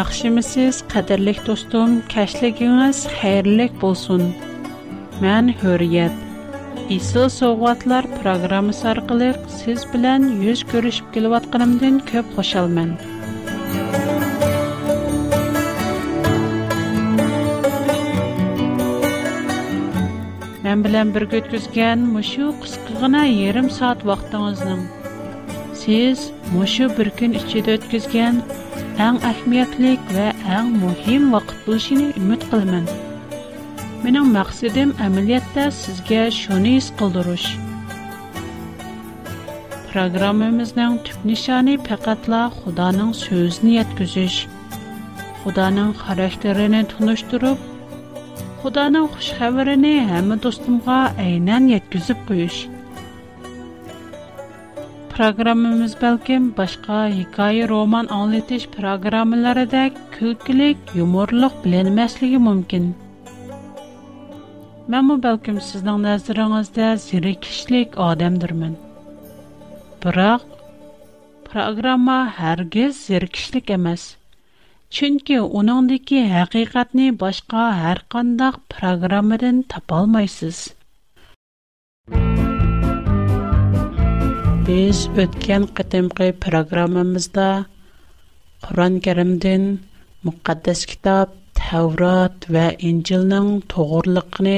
Яхшымысыз, қадірлік достым, кәшлігіңіз хайрлік болсын. Мән Hürriyet. Исіл соғуатлар программасы арқылы сіз білән yüz көрішіп келуатқанымден көп қошалмын. Мен білән бір көткізген мұшу қысқығына ерім саат вақтыңыздың. Сіз мұшу бір күн ішчеді өткізген Әң ахметлеклек ва әң мөһим вакыт булышыне үмет киләмен. Минем мақсадем әмиләттә сезгә шөне ислдыруш. Программабызның тип нишане фаҡатла Худаның сөзен йәткүзеш. Худаның хараштерене туныштырып, Худаның хуш хәберене һәмме достымга programmamiz balkim boshqa hikoya roman anglatish programmalaridek kulkilik yumorliq bilinmasligi mumkin man bu balkim sizning nazaringizda zerikishlik odamdirman biroq programma hargiz zerikishlik emas chunki uningdiki haqiqatni boshqa har qandoq programmadan topolmaysiz Без өткен қытымғы программамызда Құран кәрімдің мұқаддас кітап, Тәурат вә Инжілнің тоғырлықыны,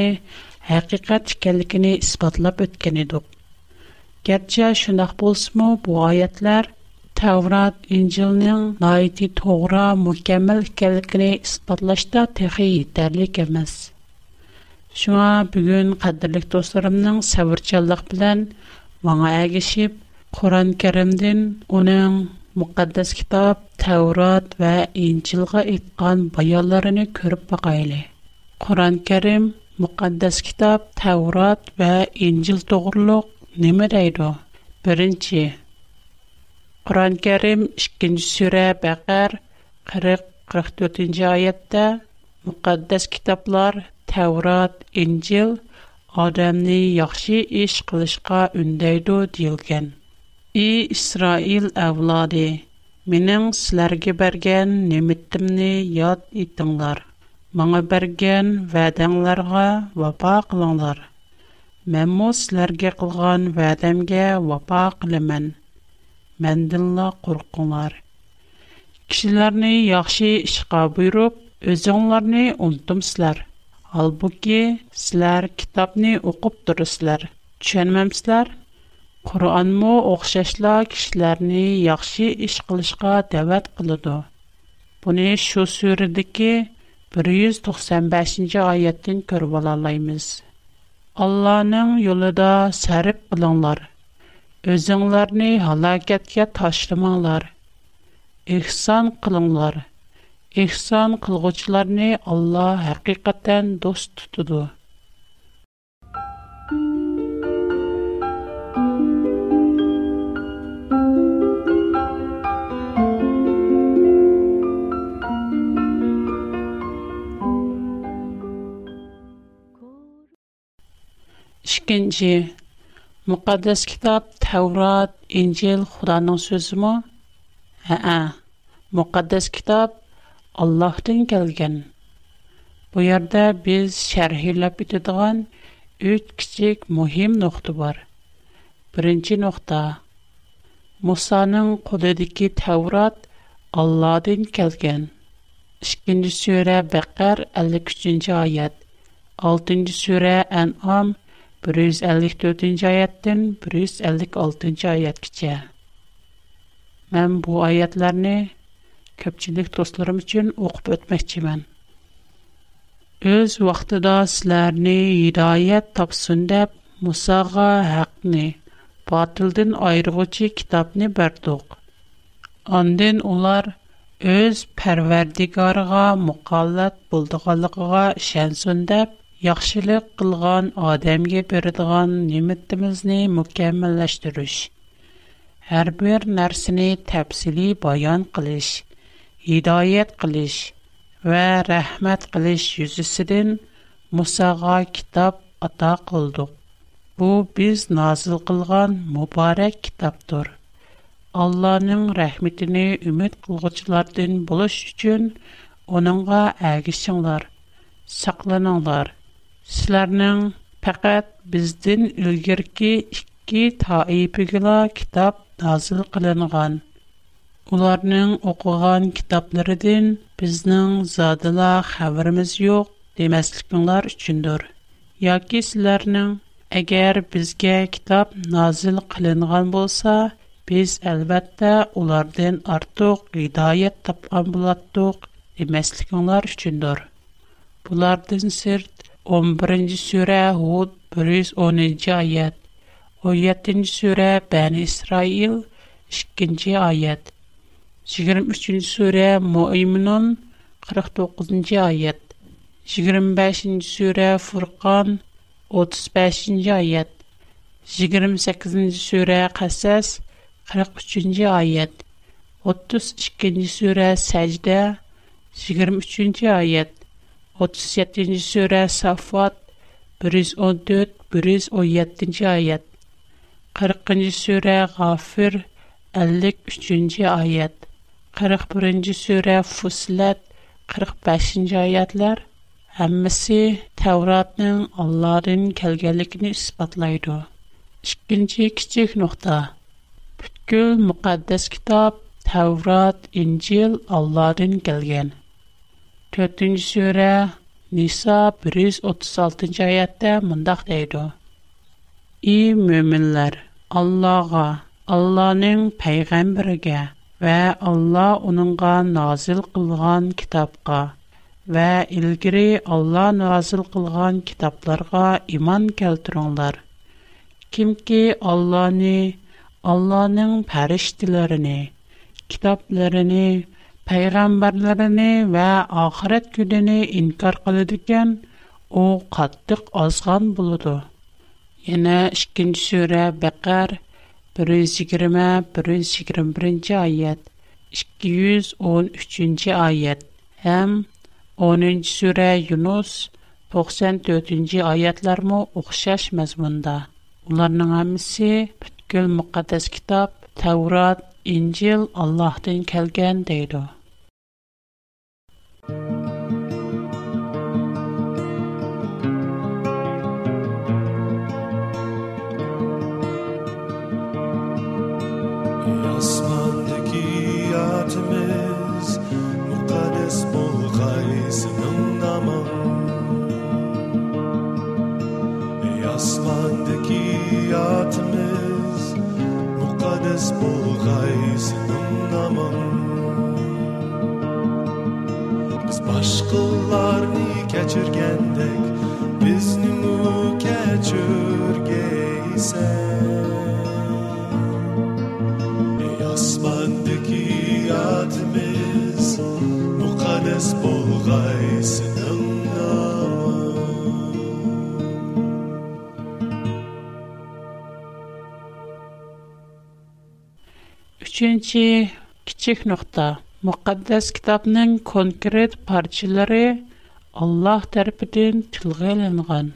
әқиқат кәлікіні іспатлап өткен едік. Герче шындақ болсымы, бұ айетлер Тәурат Инжілнің найти тоғыра мүкемел кәлікіні іспатлашта тәхи етерлік әмәз. Шыңа бүгін қадырлық достарымның сәвірчалық білән Маңа әлгешип, Куран Керимдин уның Муқаддас Китаб, Таурат ва Инчилға ітған баярларыни көріп бағайли. Куран Керим, Муқаддас Китаб, Таурат ва Инчил доғрлог неме дайдо? Бірінчи, Куран Керим, Ишкенч Сюре бағар, Қырық Қырық төтінж айетта Муқаддас Китаблар, Таурат, адамны яхшы эш кылышка үндәйдо дилгән. И Исраил авлады, минем силәргә бергән немиттимне яд итеңләр. Маңа бергән вәдәңләргә вафа кылыңлар. Мен мо силәргә кылган вәдәмгә вафа кылымын. Мәндәнла куркуңлар. Кишләрне яхшы эшкә буйрып, өзеңләрне унтымсызлар. Албуки, ки, силар, китабни укуп дуру силар. Ченмем силар, Куранму оқшашла кишіларни Яхши іш қылышга дэвэт қылуду. Буни шу сүрді ки, Бүр-юз көрбалалаймыз. Алланың юлыда сәріп қылыңлар, Өзіңларни халакетке таштымаңлар, Ихсан қылыңлар, ihson qilg'uvchilarni Alloh haqiqatan do'st tutadi. İkinci Müqəddəs kitab Təvrat, İncil Xudanın sözümü? Hə, hə, müqəddəs kitab Allah'tan gelgen. Bu yerde biz şerhilep ötüdüğen üç küçük mühim nokta var. Birinci nokta. Musa'nın koludaki Tevrat Allah'tan gelgen. İkinci sure Bekar 53. ayet. 6. sure En'am 154. ayetdən 156. ayet keçə. Mən bu ayətlərini көпчілік достларым үшін оқып өтмекчімін. Өз вақтыда сілеріні идайет тапсын деп, Мұсаға әқіні, батылдың айрығычы кітапны бәрдіғ. Анден олар өз пәрвердігарға мұқалат болдығалығыға шәнсін деп, Яхшылык кылган адамга бердиган неметтимизни мукаммаллаштыруш. Һәр бер нәрсени баян кылыш hidayet qilish və rəhmat qilish yüzüsüdən Musağa kitab ata qıldıq. Bu biz nazil qılğan mübarək kitabdır. Allahın rəhmətini ümid qılğıçılardan buluş üçün onunğa ağışınlar, saqlanınlar. Sizlərin faqat bizdən ilgirki 2 təyibigə kitab nazil qılınğan. Уларның оқыған китапларыдан безнең задыла хәбәрмиз юк демәслекләр өчендер. Яки сезләрнең әгәр безгә китап назил кылынган булса, без әлбәттә улардан артык гыдаят тапкан булаттык демәслекләр өчендер. Булардан сырт 11-нче сүре Худ 110-нче аят, 17-нче сүре Бен Исраил 2-нче аят 23-cü surə Müəmminun 49-cu ayət. 25-ci surə Furqan 35-ci ayət. 28-ci surə Qasas 43-cü ayət. 32-ci surə Səcdə 23-cü ayət. 37-ci surə Safat 114-117-ci ayət. 40-cı surə Ğafir 53-cü ayət. 41-ci surə Fusilət 45-ci ayətlər həmmisi Tevratın Allah'ın kəlgənliyini isbatlaydı. İkinci kiçik nöqtə. Bütün müqəddəs kitab Tevrat, İncil Allah'ın gəlgən. 4-cü surə Nisa 136-cı ayətdə mündəq deyildi. Ey möminlər, Allah'a, Allah'ın peyğəmbərinə ва Алла уныңа назил қылған китапка, ва илгири Алла назил қылған китапларға иман келтірунлар. Ким ки Алланы, Алланың пәрештіләріні, китапләріні, пайрамбәрләріні ва ахарат күдіні инкар қаладыкен, оу қаттық азған болуду. Енэ 120 121 oyat 213 oyat ham 10 sura Yunus 94 oyatlarmı oxşaş məzmunda. Onların hamısı bütkül müqəddəs kitab, Tevrat, İncil Allah'tan kelgen deydi. hayatımız Mukaddes bol gaysının aman. Biz başkalarını keçirgendek Biz nümü keçirgeysen Yasmandaki yadımız Mukaddes bol gaysının Үшінші кичик нұқта. Мұқаддас китапның конкрет парчылары Аллах тәрпідін тілғайланған.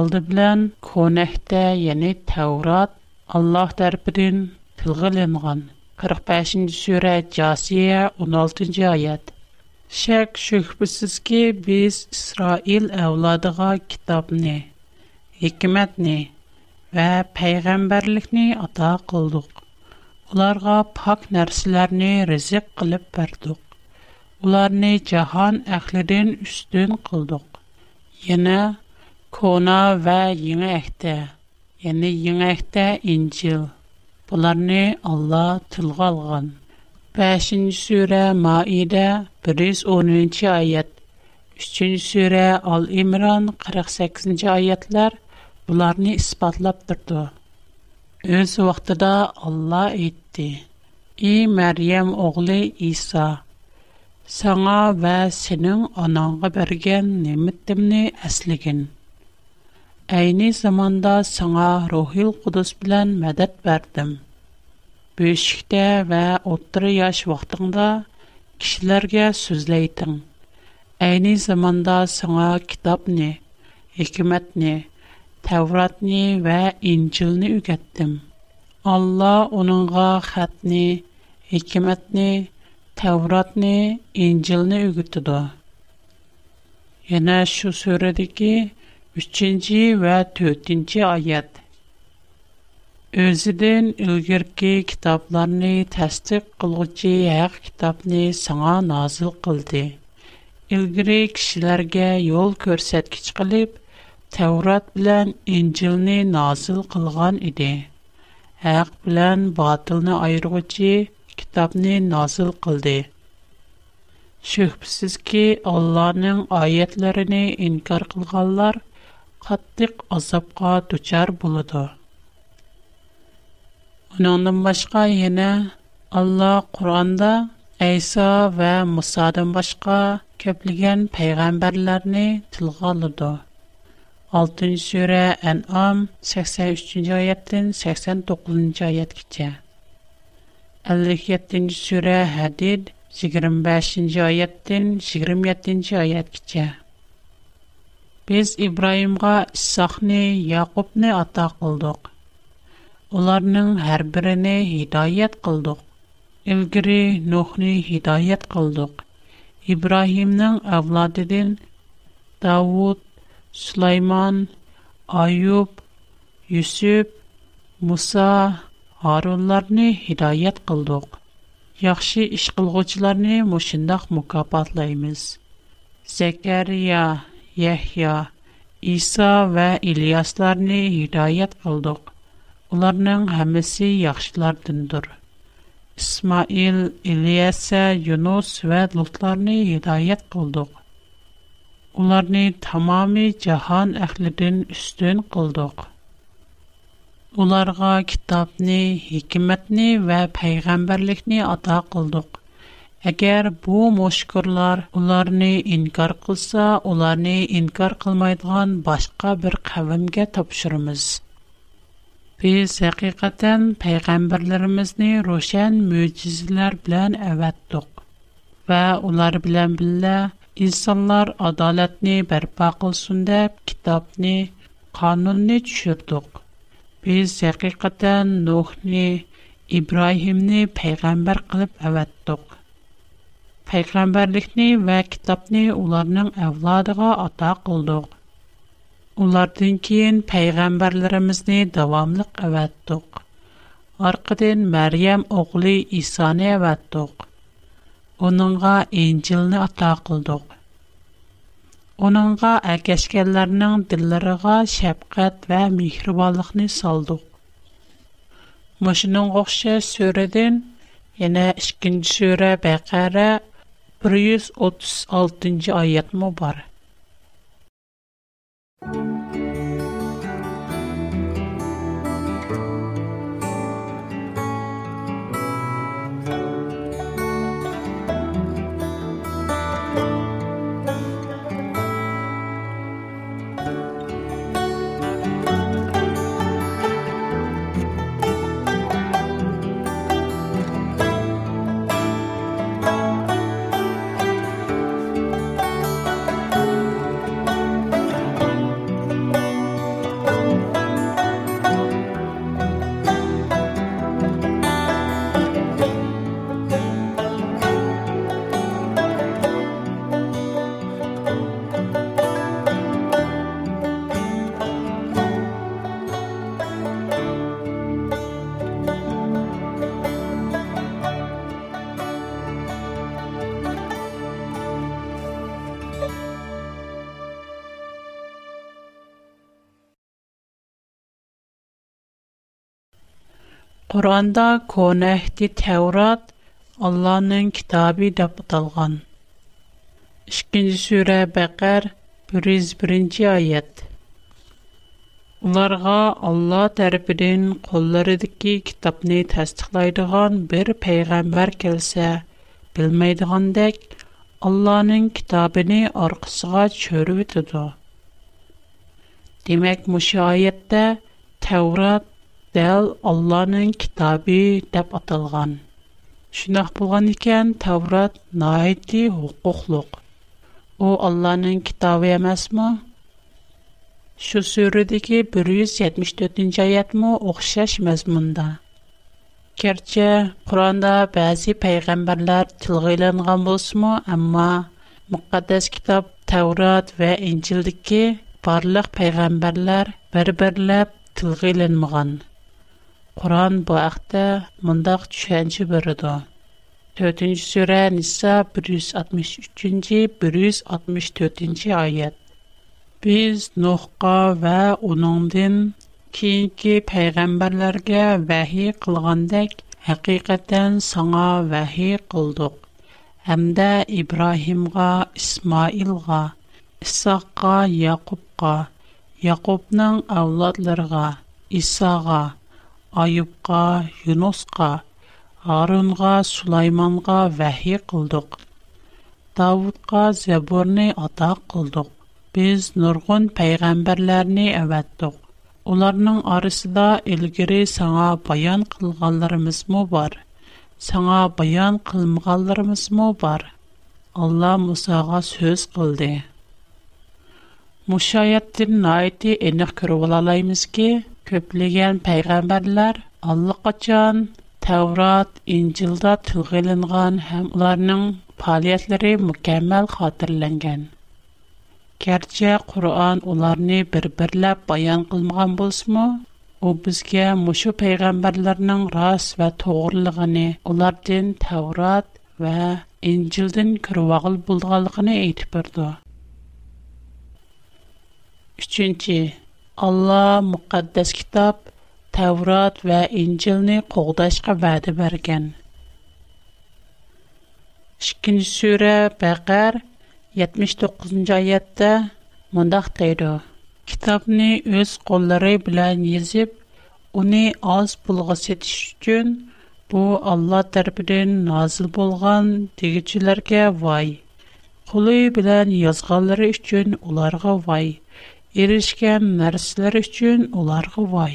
Алды білән конәхті, яны тәурат Аллах тәрпідін тілғайланған. 45-ші сүрі Джасия, 16-ші аят. Шәк шүхбісіз ке, біз Исраил әуладыға китапны, хекіметні ва пәйғамбарлікні ата қылдық. ularga pak nərslərini rızıq qılıb verdik. Ularni cahan əhlidin üstün qıldık. Yenə kona və yeni əhdə, yəni yeni əhdə İncil. Bunlarni Allah tilgə alğan. 5-ci surə Maidə 110-cu ayət. 3-cü surə Al-İmran 48-ci ayətlər bunlarni isbatlab durdu. Үз вақтада Алла ийтті. И Мэриям оғлы Иса, саңа ва сениң анаңы берген немиттімні әслигін. Айни заманда саңа рухил қудыз білян мәдәт бәрдім. Бүйшікті ва отры яш вақтында кишілерге сөзлейтін. Айни заманда саңа китапни, хикимэтни, Təvratni və İncilni ügətdim. Allah onunğa xətni, hikmətni, Təvratni, İncilni ügütüdü. Yenə şu surədəki 3-cü və 4-cü ayət. Özüdən ilgirki kitablarını təsdiq qılğıcı haqq kitabını sana nazil qıldı. İlgiri kişilərə yol göstərici qılıb, تورات بلن انجیل назил نازل قلعان ایده. هر بلن باطل نایروچی کتاب نی نازل قلده. شخصی که الله نع آیات لرنی اینکار قلعالر قطیق اصاب قا تشر بوده. اونا نمیشکایی نه الله قرآن دا ایسا 6 сүрә Ан'ам 83-нче аятын 89-нче аяткечә. 57-нче сүрә Хадид 25-нче аяттан 27-нче аяткечә. Без Ибраимга Исхакны, Якубны ата кылдык. Уларның һәр беренә һидаят кылдык. Илгири Нухны һидаят кылдык. Ибраимның авладыдан Давуд Süleyman, Ayub, Yusuf, Musa, Harunlarını hidayət qıldıq. Yaxşı iş qılğıcılarını məşindəx mükafatlayırıq. Zekeriya, Yehya, İsa və İlyaslarını hidayət qıldıq. Onların hamısı yaxşılardandır. İsmail, İlyasa, Yunus və Lutlarını hidayət qıldıq. ularni tamomiy jahon ahlidan ustun qildik ularga kitobni hikmatni va payg'ambarlikni ato qildik agar bu mushkurlar ularni inkor qilsa ularni inkor qilmaydigan boshqa bir qavmga topshiramiz biz haqiqatan payg'ambarlarimizni ro'shan mo'jizalar bilan avatdiq va ular bilan birga İnsanlar adaletni berpa qulsun dep kitabni, qanunni tüşüttük. Biz haqiqatan Nuhni, İbrohimni paygamber qilib evattdik. Paygamberlikni va kitabni ularning avlodiga ato qildik. Ulardan keyin payg'ambarlarimizni davomli qavattdik. Orqadan Maryam o'g'li onunğa incilni ata qıldıq. Onunğa əkəşkənlərinin dillərinə şəfqət və mehribanlıqni saldıq. Maşının qoxşa sürədən yana 2-ci surə 136-cı ayət бар. Құранда Кон әхті Тәурат Алланың кітабы деп аталған. 2-нче сүре Бәкәр 101-нче аят. Уларга Алла тарафыдан кулларыдагы китапны тасдиқлайдыган бер пайгамбар келсә, билмейдигандек Алланың китабын аркасыга чөрүп үтүдү. Демек, Бел Алланын китаби деп аталған. Шунах болған икен Таврат наиди хуқуқлық. О Алланын китаби амаз Шу 174-нч аят ма охшаш маз манда? Керче, Куранда бязи пайгамбарлар тілғы ланған болс ма, амма Муқадэс китаб Таврат ва Инчилдики барлық пайгамбарлар Quran bu aqda mundaq tushanchi berdi. 4-nji sura Nisa 163 نخقا 164-nji ayet. Biz Nuhqa va uningdan keyingi payg'ambarlarga vahiy qilgandek haqiqatan sanga vahiy qildik. Hamda Ibrohimga, Ismoilga, Isoqqa, Yaqubqa, Yaqubning avlodlariga, Isoqqa Айыпқа, Юносқа, Арунға, Сулайманға вәхи қылдық. Давудқа зәбурны ата қылдық. Біз нұрғын пәйғамбарларыны әвәттіқ. Оларның арысыда үлгірі саңа баян қылғаларымыз му бар? Саңа баян қылмғаларымыз му бар? Алла Мұсаға сөз қылды. Мұшайаттың айты әнік күрі ке? ko'pligan payg'ambarlar allaqachon Tavrat, İncil'da tug'ilingan hem ularning faoliyatlari mukammal xotirlangan. Gerçi Qur'on ularni bir-birlab bayon qilmagan bo'lsa-mu, u bizga mushu payg'ambarlarning rost va to'g'riligini, ulardan Tavrat va İncil'dan kirvog'il bo'lganligini aytib berdi. 3. Алла мукаддас китап, Таврот ва Инжилне қоғдашқа ваде берген. 2-сура, Бақар 79-айятта мында хәйрә төйә. Китапне үз қоллары белән язып, уни аз пулгы сәтү өчен бу Алла торпыдан нәзил булган тегичләргә вай. Хлы белән язганлары өчен уларга вай. erishgan narsalar uchun ularga voy.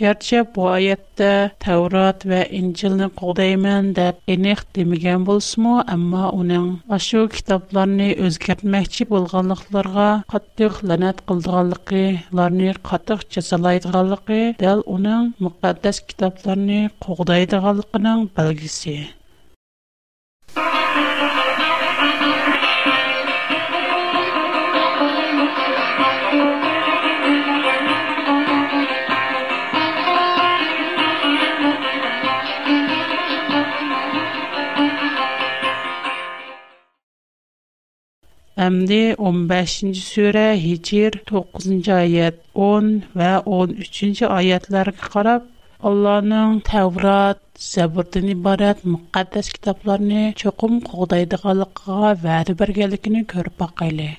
Gerçi bu ayətdə Tevrat və İncilni qodayman deyə eniq deməyən bolsunmu, amma onun aşu kitablarını özgərtməkçi bolğanlıqlarına qatdıq lənət qıldığanlığı, ularni qatdıq cəzalaydıqanlığı dəl onun müqəddəs kitablarını qodaydığanlığının belgisi. Әмді 15-ci sürə Hicr 9-cu ayət 10 və 13-cü ayətlərə qarab Allahның Təvrat, Zəbirdən ibarət müqəddəs kitablarını çoxum qoğdaydıqalıqqa vədi bərgəlikini görüb baxaylı.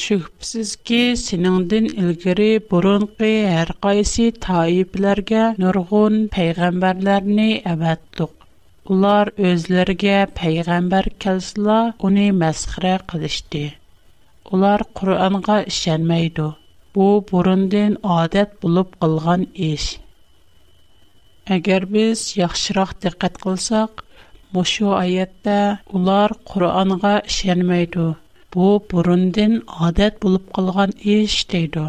Şübhəsiz ki, sinindin ilgiri burunqi hər qaysi taiblərgə nurğun peyğəmbərlərini əvətdiq. Улар өзләргә пәйгамбәр кәлсәлә, уни мәсхирә кылышты. Улар Куранга ишенмәйди. Бу бурындан адат булып калган эш. Әгәр без яхшырак диккәт кылсак, мошу аятта улар Куранга ишенмәйди. Бу бурындан адат булып калган эш диде.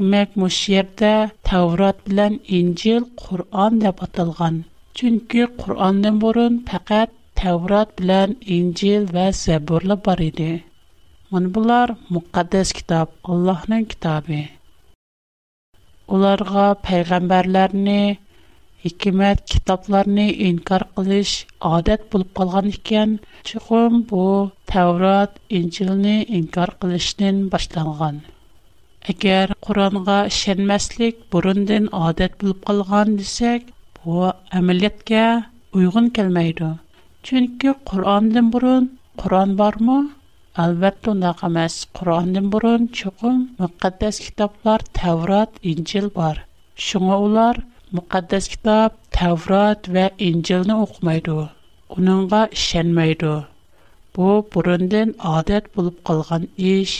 Димәк, мошу ердә Таврат белән Инҗил Куран дип аталган. Чөнки Qur'ондан бурын фақат Таврот билан Инҗил ва Забурлар бар иде. Мен булар муқаддас китап, Аллаһның китабы. Уларга пайгамбарларны, hikmat kitoblarni inkor qilish odat bo'lib qolgan ekan chuqum bu tavrot injilni inkor qilishdan boshlangan agar qur'onga ishonmaslik burundan odat bo'lib qolgan desak bu amaliyotga uyğun kelmaydi chunki qur'ondan burun qur'on bormi albatta undoq emas qur'ondan burun chuqum muqaddas kitoblar tavrot injil bor shunga ular muqaddas kitob tavrot va injilni o'qimaydi uningga ishonmaydi bu burundan odat bo'lib qolgan ish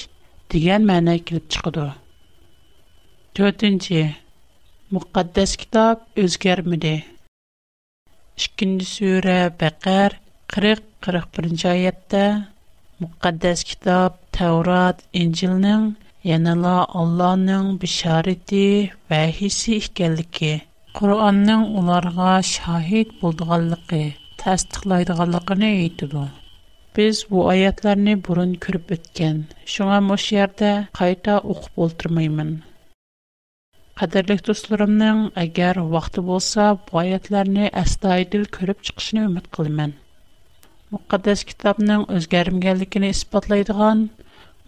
degan ma'no kelib chiqadi to'rtinchi мукъаддас китаб үзгәрмиде. 2-нче сүре, Бақар 40-41-нче аятта мукъаддас китап, Таврот, Инҗилның яна Алланың бишарете һәм хис икелекке, Куранның уларга шахит булдыганлыгы, тасдиқлыйдыганлыгыны әйтте. Без бу аятларны буын күрүп үткән. Шуңа мош ярдә Qadirlik do'stlarimning agar vaqti bo'lsa, bu oyatlarni astoydil ko'rib chiqishni umid qilaman. Muqaddas kitobning o'zgarmaganligini isbotlaydigan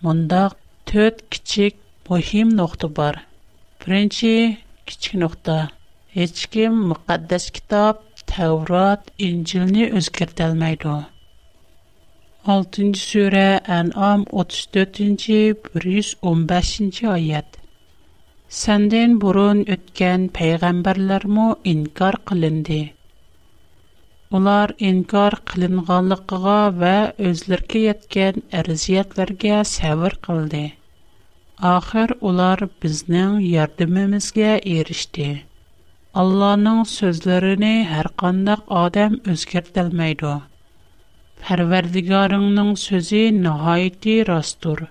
mundaq 4 kichik muhim nuqta bor. Birinchi kichik nuqta. Hech kim muqaddas kitob Tavrat, İncilni o'zgartirmaydi. 6-sura An'am 34-115-oyat. Сәндән бурын үткән пәйгамбәрләрмо инкар кылынды. Улар инкар кылынганлыкка ва үзләргә еткен әрзиятләргә сәвер қылды. Ахыр улар безнең ярдәмебезгә эриште. Алланың сүзләренә һәр кандак адам үзгәртелмәйдо. Фәрвердигарыңның сүзе ниһайәти растур,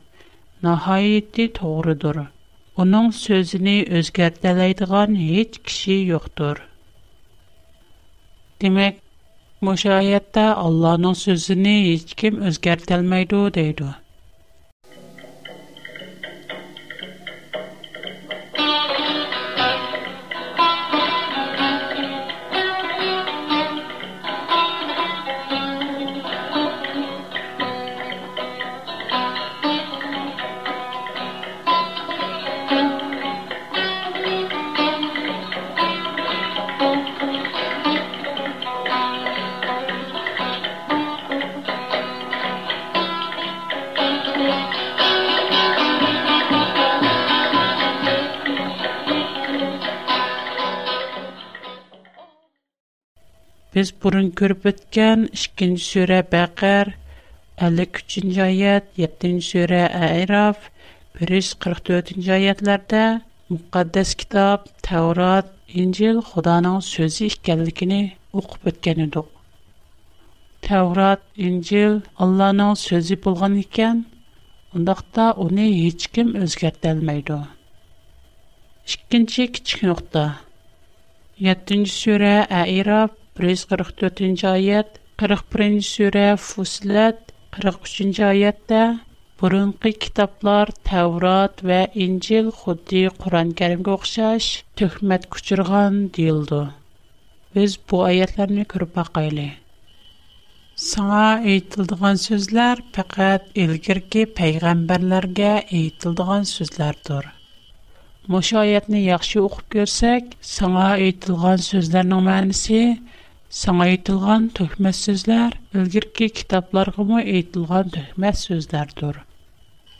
ниһайәти тогрыдыр. Onun sözünü özgərtələydiğən heç kişi yoxdur. Demək, müşahiyyətdə Allahın sözünü heç kim özgərtəlməydi burun ko'rib o'tgan ikkinchi sura baqar ellik uchinchi oyat yettinchi sura ayrof 144 yuz qirq to'rtinchi oyatlarda muqaddas kitob tavrot injil xudoning so'zi ekanligini o'qib o'tgan edik tavrot injil allohning so'zi bo'lgan ekan undaqda uni hech kim o'zgartirolmaydi ikkinchi kichik nuqta yettinchi sura airof 1-44 аят, 41-ж суре фусилет, 43-ж аятта бұрынгі китаплар таврат ва инчил худди Қуран керимгі оқшаш түхмэт кучырған дейлду. Біз бұ аятларны күрпак айли. Саңа айтылдыған сөзлер пақат елгіргі пайғамбарларға айтылдыған сөзлердур. Моша аятны яхши оқып көрсек, саңа айтылған сөзлернің маэнси Сан айтылған төхмәс сөзләр өлгір ки китапларғы му айтылған төхмәс сөзләрдур.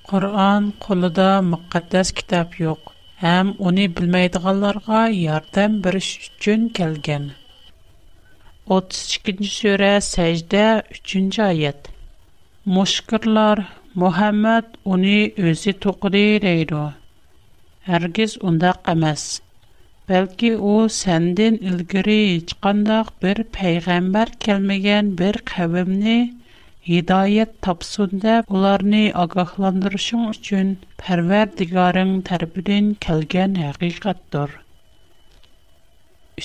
Құрған қолыда мақаддэс китап йоқ, әм уни білмайдығаларға ярдан бірш үчін кәлген. 32-ж сөрә сәйждә 3-ж айт Мушкырлар, Мухаммад уни өзі түкдей рейду. Әргіз унда қамас. Бәлки у сәндин илгири һеч кандак бер пәйгамбәр келмәгән бер кавемне һидаят тапсын дип уларны агахландырышың өчен Пәрвәрдигарың тарафыдан келгән хакыйкатьдер.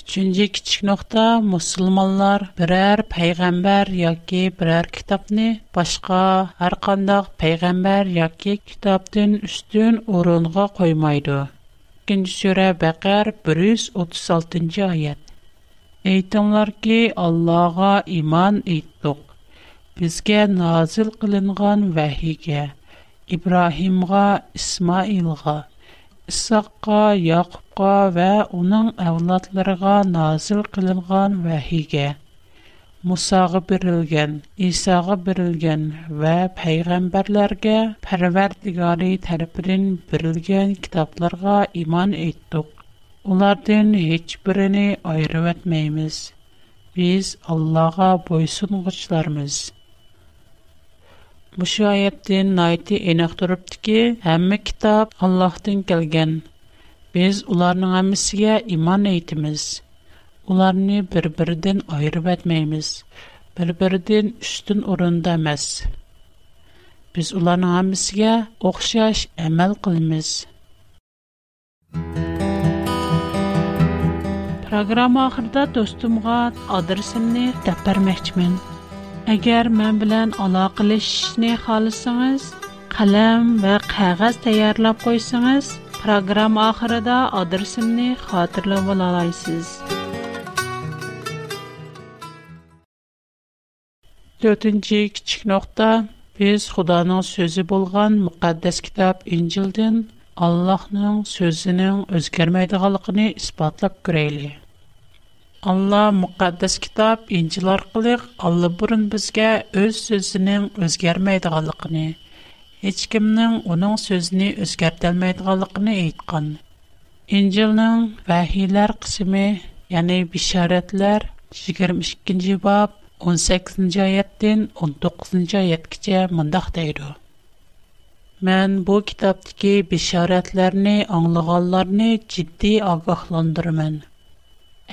3-нче кичек нокта мусламаннар берәр пәйгамбәр яки берәр китапны башка һәр кандак пәйгамбәр яки китаптан үстен орынга коймайды. 2-ci surə Bəqər 136-cı ayət. Eytdilər ki, Allah'a iman etdik. Bizə nazil qılınğan vəhiyə, İbrahimə, İsmailə, İsaqqa, Yaqubqa və onun övladlarına nazil qılınğan vəhiyə Musa'ga berilgan, Isa'ga berilgan va payg'ambarlarga Parvardigori tarafidan berilgan kitoblarga iymon etdik. Ulardan hech birini ayirib etmaymiz. Biz Allohga bo'ysungichlarmiz. Bu oyatdan noyti aniq turibdiki, hamma kitob Allohdan kelgan. Biz ularning hammasiga iymon etamiz. ularni bir-biridan ayırıb etməyimiz, bir-biridən üstün orunda emas. Biz ularning hammasiga o'xshash amal qilamiz. Программа ахырда достумга адресимни тап бермекчимин. Әгәр мен белән алакалашышны халысыңыз, қалам ва кагаз таярлап койсаңыз, программа ахырында адресимни хатırlап ала аласыз. 4-нче кичик нокта без Худоның сөзе булган мукаддас китап Инҗилдән Аллаһның сөзенең үзгәрмәйдиганлыгын испатлап күрәйле. Алла мукаддас китап Инҗил аркылы Алла бурын безгә үз сөзенең үзгәрмәйдиганлыгын, һеч кемнең аның сөзен үзгәртә алмыйдиганлыгын әйткән. Инҗилнең вахиләр кысымы, 22 18-нчы аятдан 19-нчы аяткача мондак дейди. Мен бу китаптагы бишаратларны аңлаганларны җитди агахландырмын.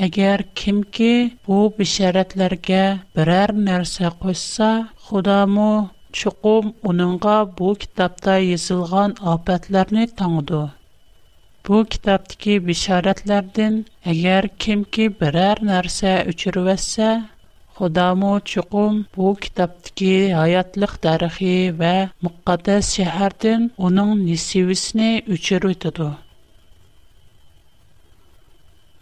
Әгәр кимки бу бишаратларга берәр нәрсә куйса, Худамы чуқум уныңга бу китапта язылган апатларны таңды. Бу китаптагы бишаратлардан әгәр кимки берәр нәрсә үчервәсә, Ходамо чуқум бу китобдаги ҳаётлиқ тарихи ва муққаддаш шаҳардин унинг нисависини ўчироётди.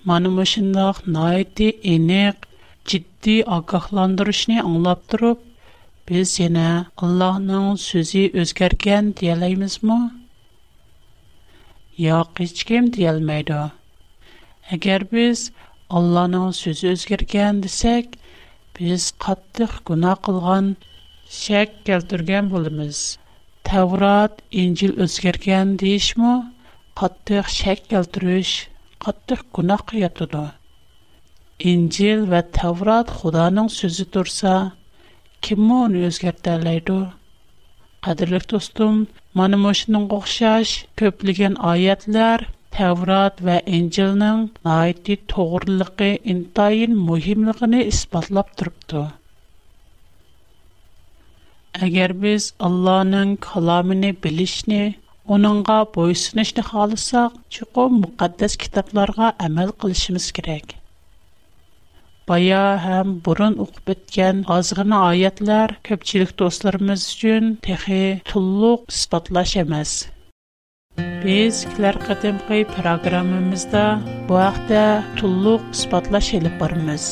Мана мушинда найти энег жиддий аққоҳландirishни англаб туриб, биз яна Аллоҳнинг сўзи ўзгарган дейлаймизми? Йўқ, ҳеч ким айлай олмайди. Агар биз Аллоҳнинг сўзи ўзгарган biz qattiq gunoh qilgan shak keltirgan bo'lamiz tavrat injil o'zgargan deyishmi qattiq shak keltirish qattiq gunohga yotadi injil va tavrat xudoning so'zi tursa kim uni o'zgarta oladi qadrli do'stim mana mushuning o'xshash ko'pligan oyatlar Təvrat və İncilin nəhayəti doğruluğu, intayin mühimliyini isbatlab durubdu. Əgər biz Allahın kəlamını bilishni, onunğa boysunishni xalasaq, çuqum müqəddəs kitablara əməl qilishimiz kerak. Бая һәм бурын оқып беткән азгына аятлар көпчелек дусларыбыз өчен техи туллык испатлаш эмас. Biz kilər qədimqi proqramımızda bu haqda tulluq ispatlaş elib barımız.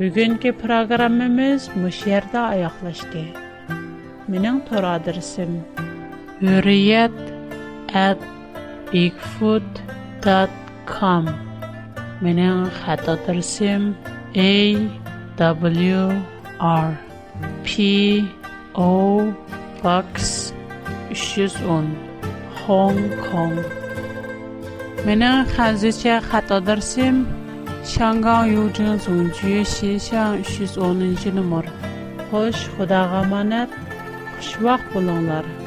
Bugünkü proqramımız müşərdə ayaqlaşdı. Mənim tor adresim hürriyet at Box 310 Hong Kong Mena Mening hazırcha xato darsim Şangan Yujin Zongju Xishan 310 numar. Xo'sh, Xudoga amonat. vaqt bo'linglar.